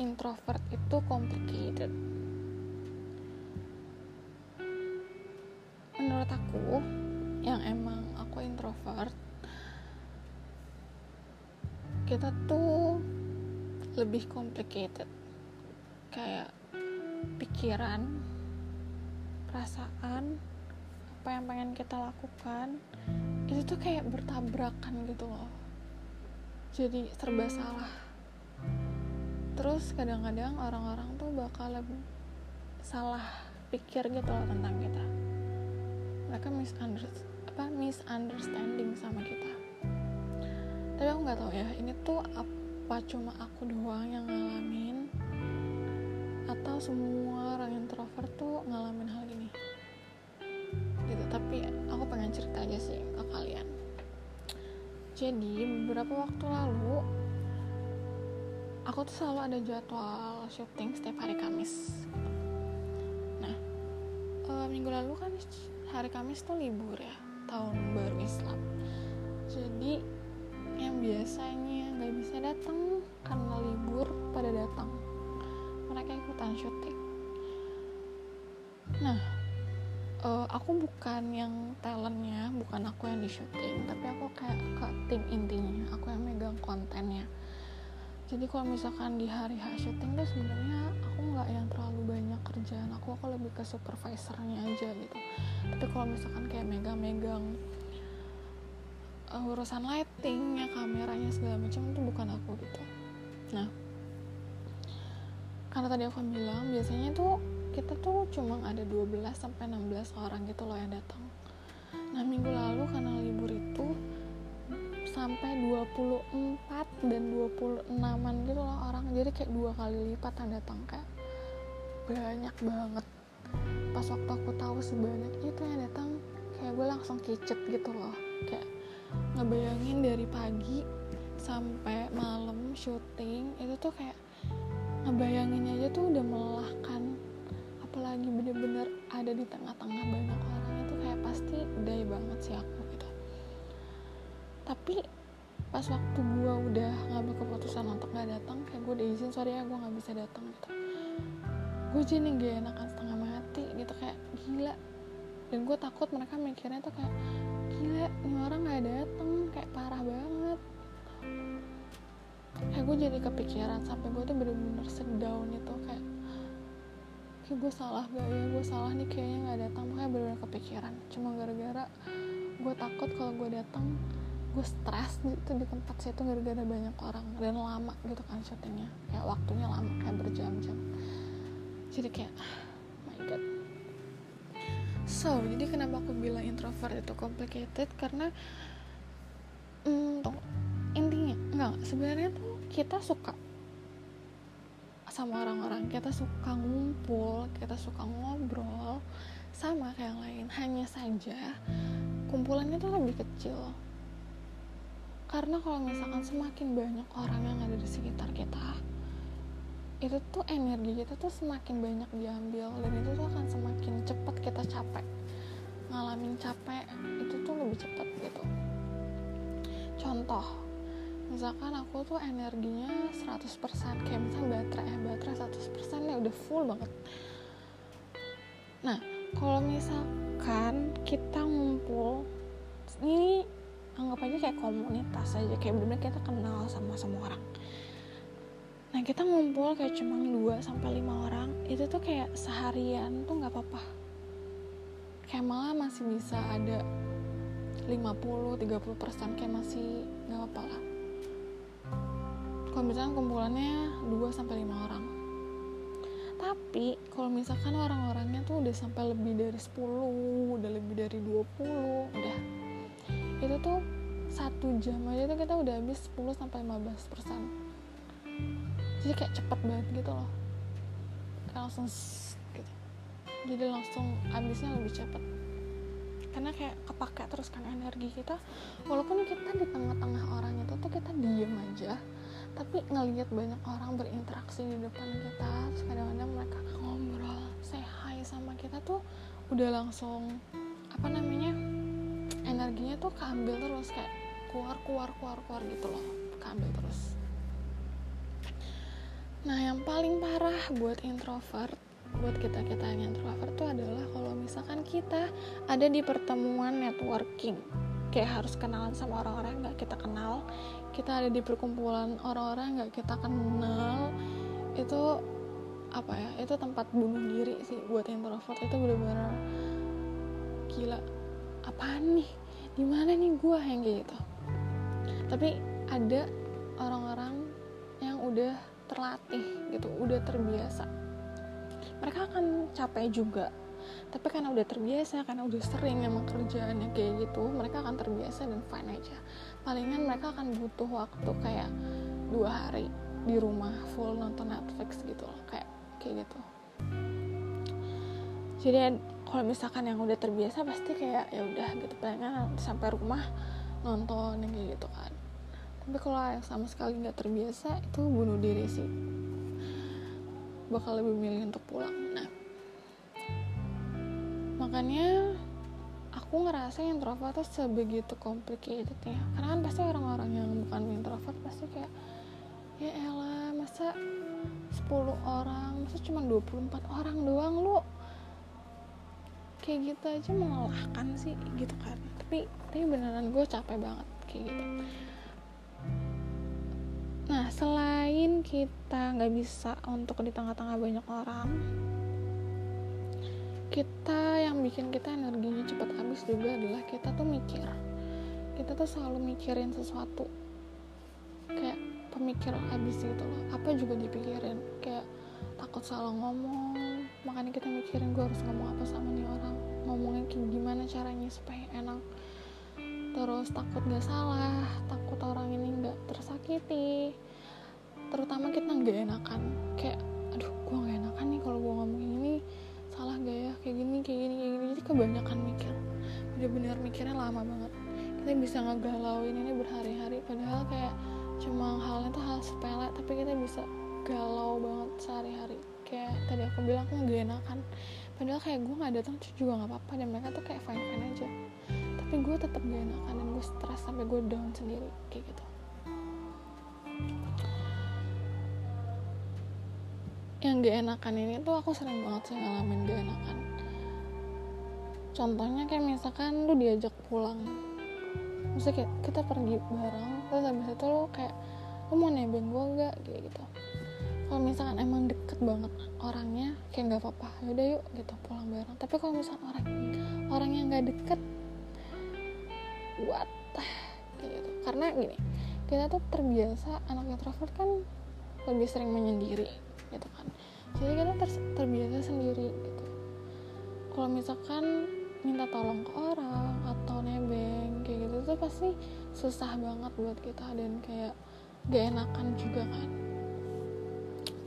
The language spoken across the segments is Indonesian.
introvert itu complicated. Menurut aku yang emang aku introvert kita tuh lebih complicated. Kayak pikiran perasaan apa yang pengen kita lakukan itu tuh kayak bertabrakan gitu loh. Jadi serba salah terus kadang-kadang orang-orang tuh bakal salah pikir gitu loh tentang kita. Mereka misunderstanding apa misunderstanding sama kita. Tapi aku nggak tahu ya ini tuh apa cuma aku doang yang ngalamin? Atau semua orang introvert tuh ngalamin hal ini gitu tapi aku pengen cerita aja sih ke kalian. Jadi beberapa waktu lalu aku tuh selalu ada jadwal syuting setiap hari Kamis. Nah e, minggu lalu kan hari Kamis tuh libur ya tahun baru Islam. Jadi yang biasanya nggak bisa datang karena libur pada datang. Mereka ikutan syuting. Nah uh, aku bukan yang talentnya bukan aku yang di syuting tapi aku kayak ke tim intinya aku yang megang kontennya jadi kalau misalkan di hari H syuting tuh sebenarnya aku nggak yang terlalu banyak kerjaan. Aku aku lebih ke supervisornya aja gitu. Tapi kalau misalkan kayak megang-megang uh, urusan lightingnya kameranya segala macam itu bukan aku gitu. Nah karena tadi aku bilang biasanya tuh kita tuh cuma ada 12 sampai 16 orang gitu loh yang datang. Nah minggu lalu karena libur itu sampai 24 dan 26an gitu loh orang. Jadi kayak dua kali lipat yang datang kayak banyak banget. Pas waktu aku tahu sebanyak itu yang datang kayak gue langsung kicet gitu loh. Kayak ngebayangin dari pagi sampai malam syuting itu tuh kayak ngebayangin aja tuh udah melelahkan. Apalagi bener-bener ada di tengah-tengah banyak orang itu kayak pasti day banget sih aku tapi pas waktu gue udah ngambil keputusan untuk gak datang kayak gue udah izin sorry ya gue nggak bisa datang gitu. Gue jadi gak enakan setengah mati gitu. Kayak gila. Dan gue takut mereka mikirnya tuh kayak gila ini orang gak datang kayak parah banget. Kayak gue jadi kepikiran sampai gue tuh bener-bener sedown itu kayak kayak gue salah gak ya? Gue salah nih kayaknya nggak datang. Makanya bener-bener kepikiran. Cuma gara-gara gue takut kalau gue datang gue stres gitu di tempat situ gara-gara banyak orang dan lama gitu kan syutingnya. Kayak waktunya lama kayak berjam-jam. Jadi kayak ah, my god. So jadi kenapa aku bilang introvert itu complicated? Karena hmm, intinya enggak sebenarnya tuh kita suka sama orang-orang. Kita suka ngumpul kita suka ngobrol sama kayak yang lain. Hanya saja kumpulannya tuh lebih kecil karena kalau misalkan semakin banyak orang yang ada di sekitar kita itu tuh energi kita tuh semakin banyak diambil dan itu tuh akan semakin cepat kita capek. Ngalamin capek itu tuh lebih cepat gitu. Contoh misalkan aku tuh energinya 100% kayak misalnya baterai ya baterai 100% ya udah full banget. Nah kalau misalkan kita ngumpul ini anggap aja kayak komunitas aja kayak bener-bener kita kenal sama semua orang. Nah kita ngumpul kayak cuma 2 sampai lima orang itu tuh kayak seharian tuh nggak apa-apa. Kayak malah masih bisa ada 50-30% kayak masih nggak apa-apa lah. Kalau misalkan kumpulannya 2 sampai 5 orang. Tapi kalau misalkan orang-orangnya tuh udah sampai lebih dari 10 udah lebih dari 20 udah. Itu tuh satu jam aja tuh kita udah habis 10 sampai 15 persen. Jadi kayak cepet banget gitu loh. Kayak langsung gitu. Jadi langsung habisnya lebih cepet. Karena kayak kepake terus kan energi kita. Walaupun kita di tengah-tengah orang itu tuh kita diem aja tapi ngelihat banyak orang berinteraksi di depan kita terus kadang-kadang mereka ngobrol say hi sama kita tuh udah langsung apa namanya energinya tuh keambil terus kayak keluar keluar keluar keluar gitu loh. Keambil terus. Nah yang paling parah buat introvert buat kita kita yang introvert tuh adalah kalau misalkan kita ada di pertemuan networking. Kayak harus kenalan sama orang-orang yang gak kita kenal. Kita ada di perkumpulan orang-orang yang gak kita kenal. Itu apa ya? Itu tempat bunuh diri sih buat introvert. Itu bener-bener gila. Apaan nih? Di mana nih gue yang kayak gitu tapi ada orang-orang yang udah terlatih gitu udah terbiasa. Mereka akan capek juga. Tapi karena udah terbiasa karena udah sering emang kerjaannya kayak gitu mereka akan terbiasa dan fine aja. Palingan mereka akan butuh waktu kayak dua hari di rumah full nonton Netflix gitu loh kayak kayak gitu. Jadi kalau misalkan yang udah terbiasa pasti kayak ya udah gitu. Palingan sampai rumah nonton kayak gitu kan tapi kalau yang sama sekali nggak terbiasa itu bunuh diri sih. Bakal lebih milih untuk pulang. Nah makanya aku ngerasa introvert tuh sebegitu complicated ya. Karena kan pasti orang-orang yang bukan introvert pasti kayak ya elah masa 10 orang masa cuma 24 orang doang lu? Kayak gitu aja melelahkan sih gitu kan. Tapi tapi beneran gue capek banget kayak gitu selain kita nggak bisa untuk di tengah-tengah banyak orang kita yang bikin kita energinya cepat habis juga adalah kita tuh mikir. Kita tuh selalu mikirin sesuatu. Kayak pemikir habis gitu loh. Apa juga dipikirin? Kayak takut salah ngomong. Makanya kita mikirin gue harus ngomong apa sama nih orang. Ngomongnya gimana caranya supaya enak. Terus takut gak salah takut orang ini gak tersakiti terutama kita nggak enakan. Kayak aduh gue gak enakan nih kalau gue ngomong ini. Salah gak ya? Kayak gini kayak gini kayak gini. Jadi kebanyakan mikir. Bener-bener mikirnya lama banget. Kita bisa ngegalauin ini berhari-hari. Padahal kayak cuma halnya tuh hal sepele tapi kita bisa galau banget sehari-hari. Kayak tadi aku bilang aku gak enakan. Padahal kayak gue nggak datang juga nggak apa-apa. Dan mereka tuh kayak fine fine aja. Tapi gue tetap gak enakan dan gue stres sampai gue down sendiri. Kayak gitu yang gak enakan ini tuh aku sering banget sih ngalamin gak enakan. Contohnya kayak misalkan lu diajak pulang maksudnya kayak kita pergi bareng terus habis itu lu kayak lu mau nebeng gue gak kayak gitu. Kalau misalkan emang deket banget orangnya kayak nggak apa-apa yaudah yuk gitu pulang bareng. Tapi kalau misalkan orang orang yang nggak deket what? Gitu. Karena gini kita tuh terbiasa anak introvert kan lebih sering menyendiri gitu kan. Jadi kita ter terbiasa sendiri gitu. Kalau misalkan minta tolong ke orang atau nebeng kayak gitu tuh pasti susah banget buat kita dan kayak gak enakan juga kan.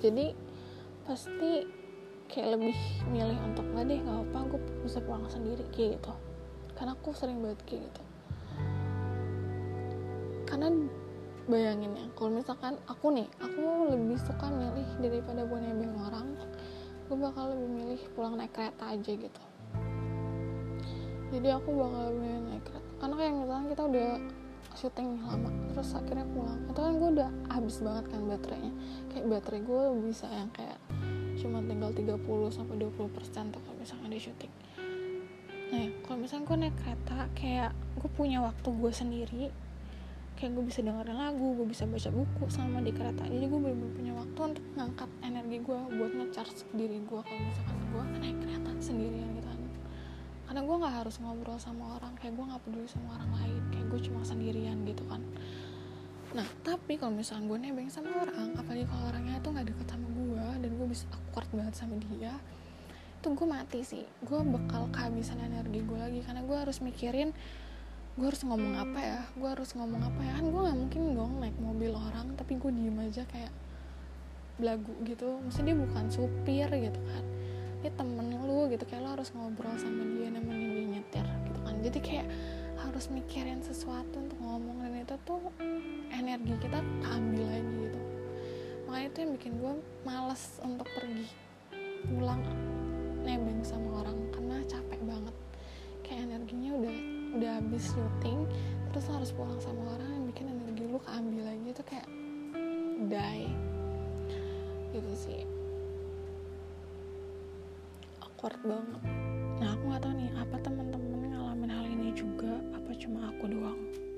Jadi pasti kayak lebih milih untuk nggak deh nggak apa gue bisa pulang sendiri kayak gitu. Karena aku sering banget kayak gitu. Karena bayangin ya kalau misalkan aku nih aku lebih suka milih daripada gue nebeng orang gue bakal lebih milih pulang naik kereta aja gitu. Jadi aku bakal lebih milih naik kereta. Karena kayak misalkan kita udah syuting lama terus akhirnya pulang. Itu kan gue udah habis banget kan baterainya. Kayak baterai gue bisa yang kayak cuma tinggal 30 sampai 20 persen tuh kalau misalnya di syuting. Nah kalau misalnya gue naik kereta kayak gue punya waktu gue sendiri kayak gue bisa dengerin lagu gue bisa baca buku sama di kereta. Jadi gue bener-bener punya waktu untuk ngangkat energi gue buat nge-charge diri gue kalau misalkan gue naik kereta sendirian gitu kan. Karena gue nggak harus ngobrol sama orang kayak gue nggak peduli sama orang lain kayak gue cuma sendirian gitu kan. Nah tapi kalau misalnya gue nebeng sama orang apalagi kalau orangnya itu nggak deket sama gue dan gue bisa awkward banget sama dia itu gue mati sih. Gue bakal kehabisan energi gue lagi karena gue harus mikirin gue harus ngomong apa ya? Gue harus ngomong apa ya? Kan gue nggak mungkin dong naik mobil orang tapi gue diem aja kayak belagu gitu. Maksudnya dia bukan supir gitu kan. Dia temen lu gitu kayak lo harus ngobrol sama dia nemenin dia nyetir gitu kan. Jadi kayak harus mikirin sesuatu untuk ngomong dan itu tuh energi kita ambil lagi gitu. Makanya itu yang bikin gue males untuk pergi pulang nebeng sama orang karena capek banget. Kayak energinya udah udah habis syuting terus harus pulang sama orang yang bikin energi lu keambil lagi itu kayak die. Gitu sih. Awkward banget. Nah aku nggak tahu nih apa teman-teman ngalamin hal ini juga apa cuma aku doang